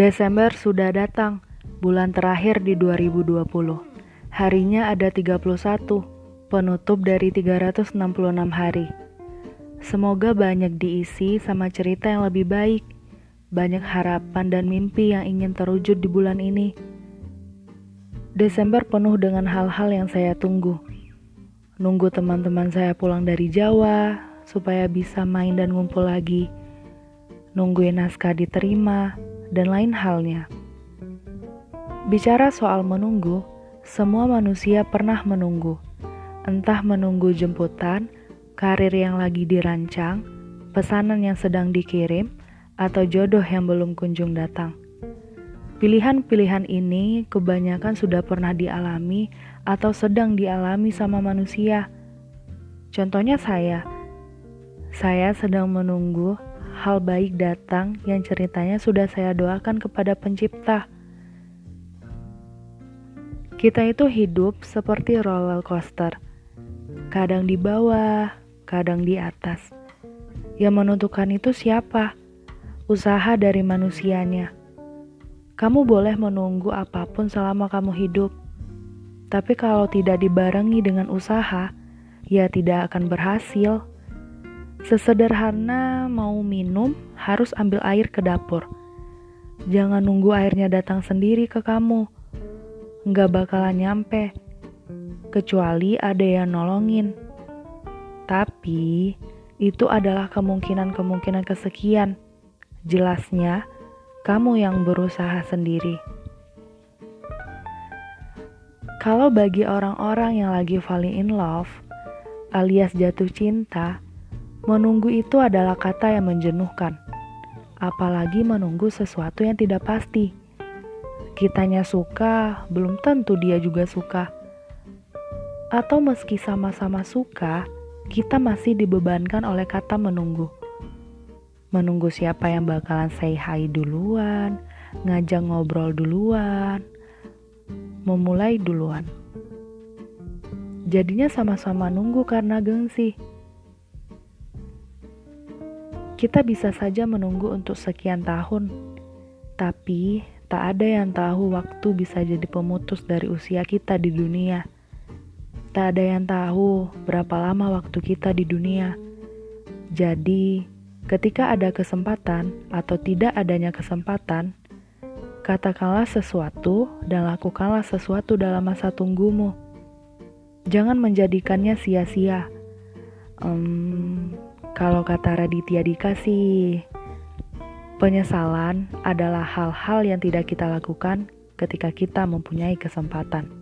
Desember sudah datang, bulan terakhir di 2020. Harinya ada 31, penutup dari 366 hari. Semoga banyak diisi sama cerita yang lebih baik, banyak harapan dan mimpi yang ingin terwujud di bulan ini. Desember penuh dengan hal-hal yang saya tunggu. Nunggu teman-teman saya pulang dari Jawa supaya bisa main dan ngumpul lagi. Nungguin naskah diterima, dan lain halnya. Bicara soal menunggu, semua manusia pernah menunggu, entah menunggu jemputan, karir yang lagi dirancang, pesanan yang sedang dikirim, atau jodoh yang belum kunjung datang. Pilihan-pilihan ini kebanyakan sudah pernah dialami atau sedang dialami sama manusia. Contohnya saya, saya sedang menunggu hal baik datang yang ceritanya sudah saya doakan kepada Pencipta. Kita itu hidup seperti roller coaster, kadang di bawah, kadang di atas. Yang menentukan itu siapa? Usaha dari manusianya. Kamu boleh menunggu apa pun selama kamu hidup, tapi kalau tidak dibarengi dengan usaha, ya tidak akan berhasil. Sesederhana mau minum, harus ambil air ke dapur. Jangan nunggu airnya datang sendiri ke kamu. Nggak bakalan nyampe. Kecuali ada yang nolongin. Tapi, itu adalah kemungkinan-kemungkinan kesekian. Jelasnya, kamu yang berusaha sendiri. Kalau bagi orang-orang yang lagi falling in love, alias jatuh cinta, Menunggu itu adalah kata yang menjenuhkan, apalagi menunggu sesuatu yang tidak pasti. Kitanya suka, belum tentu dia juga suka. Atau meski sama-sama suka, kita masih dibebankan oleh kata menunggu. Menunggu siapa yang bakalan say hi duluan, ngajak ngobrol duluan, memulai duluan. Jadinya sama-sama nunggu karena gengsi. Kita bisa saja menunggu untuk sekian tahun, tapi tak ada yang tahu waktu bisa jadi pemutus dari usia kita di dunia. Tak ada yang tahu berapa lama waktu kita di dunia. Jadi, ketika ada kesempatan atau tidak adanya kesempatan, katakanlah sesuatu dan lakukanlah sesuatu dalam masa tunggumu. Jangan menjadikannya sia-sia. Um, kalau kata Raditya Dika sih, penyesalan adalah hal-hal yang tidak kita lakukan ketika kita mempunyai kesempatan.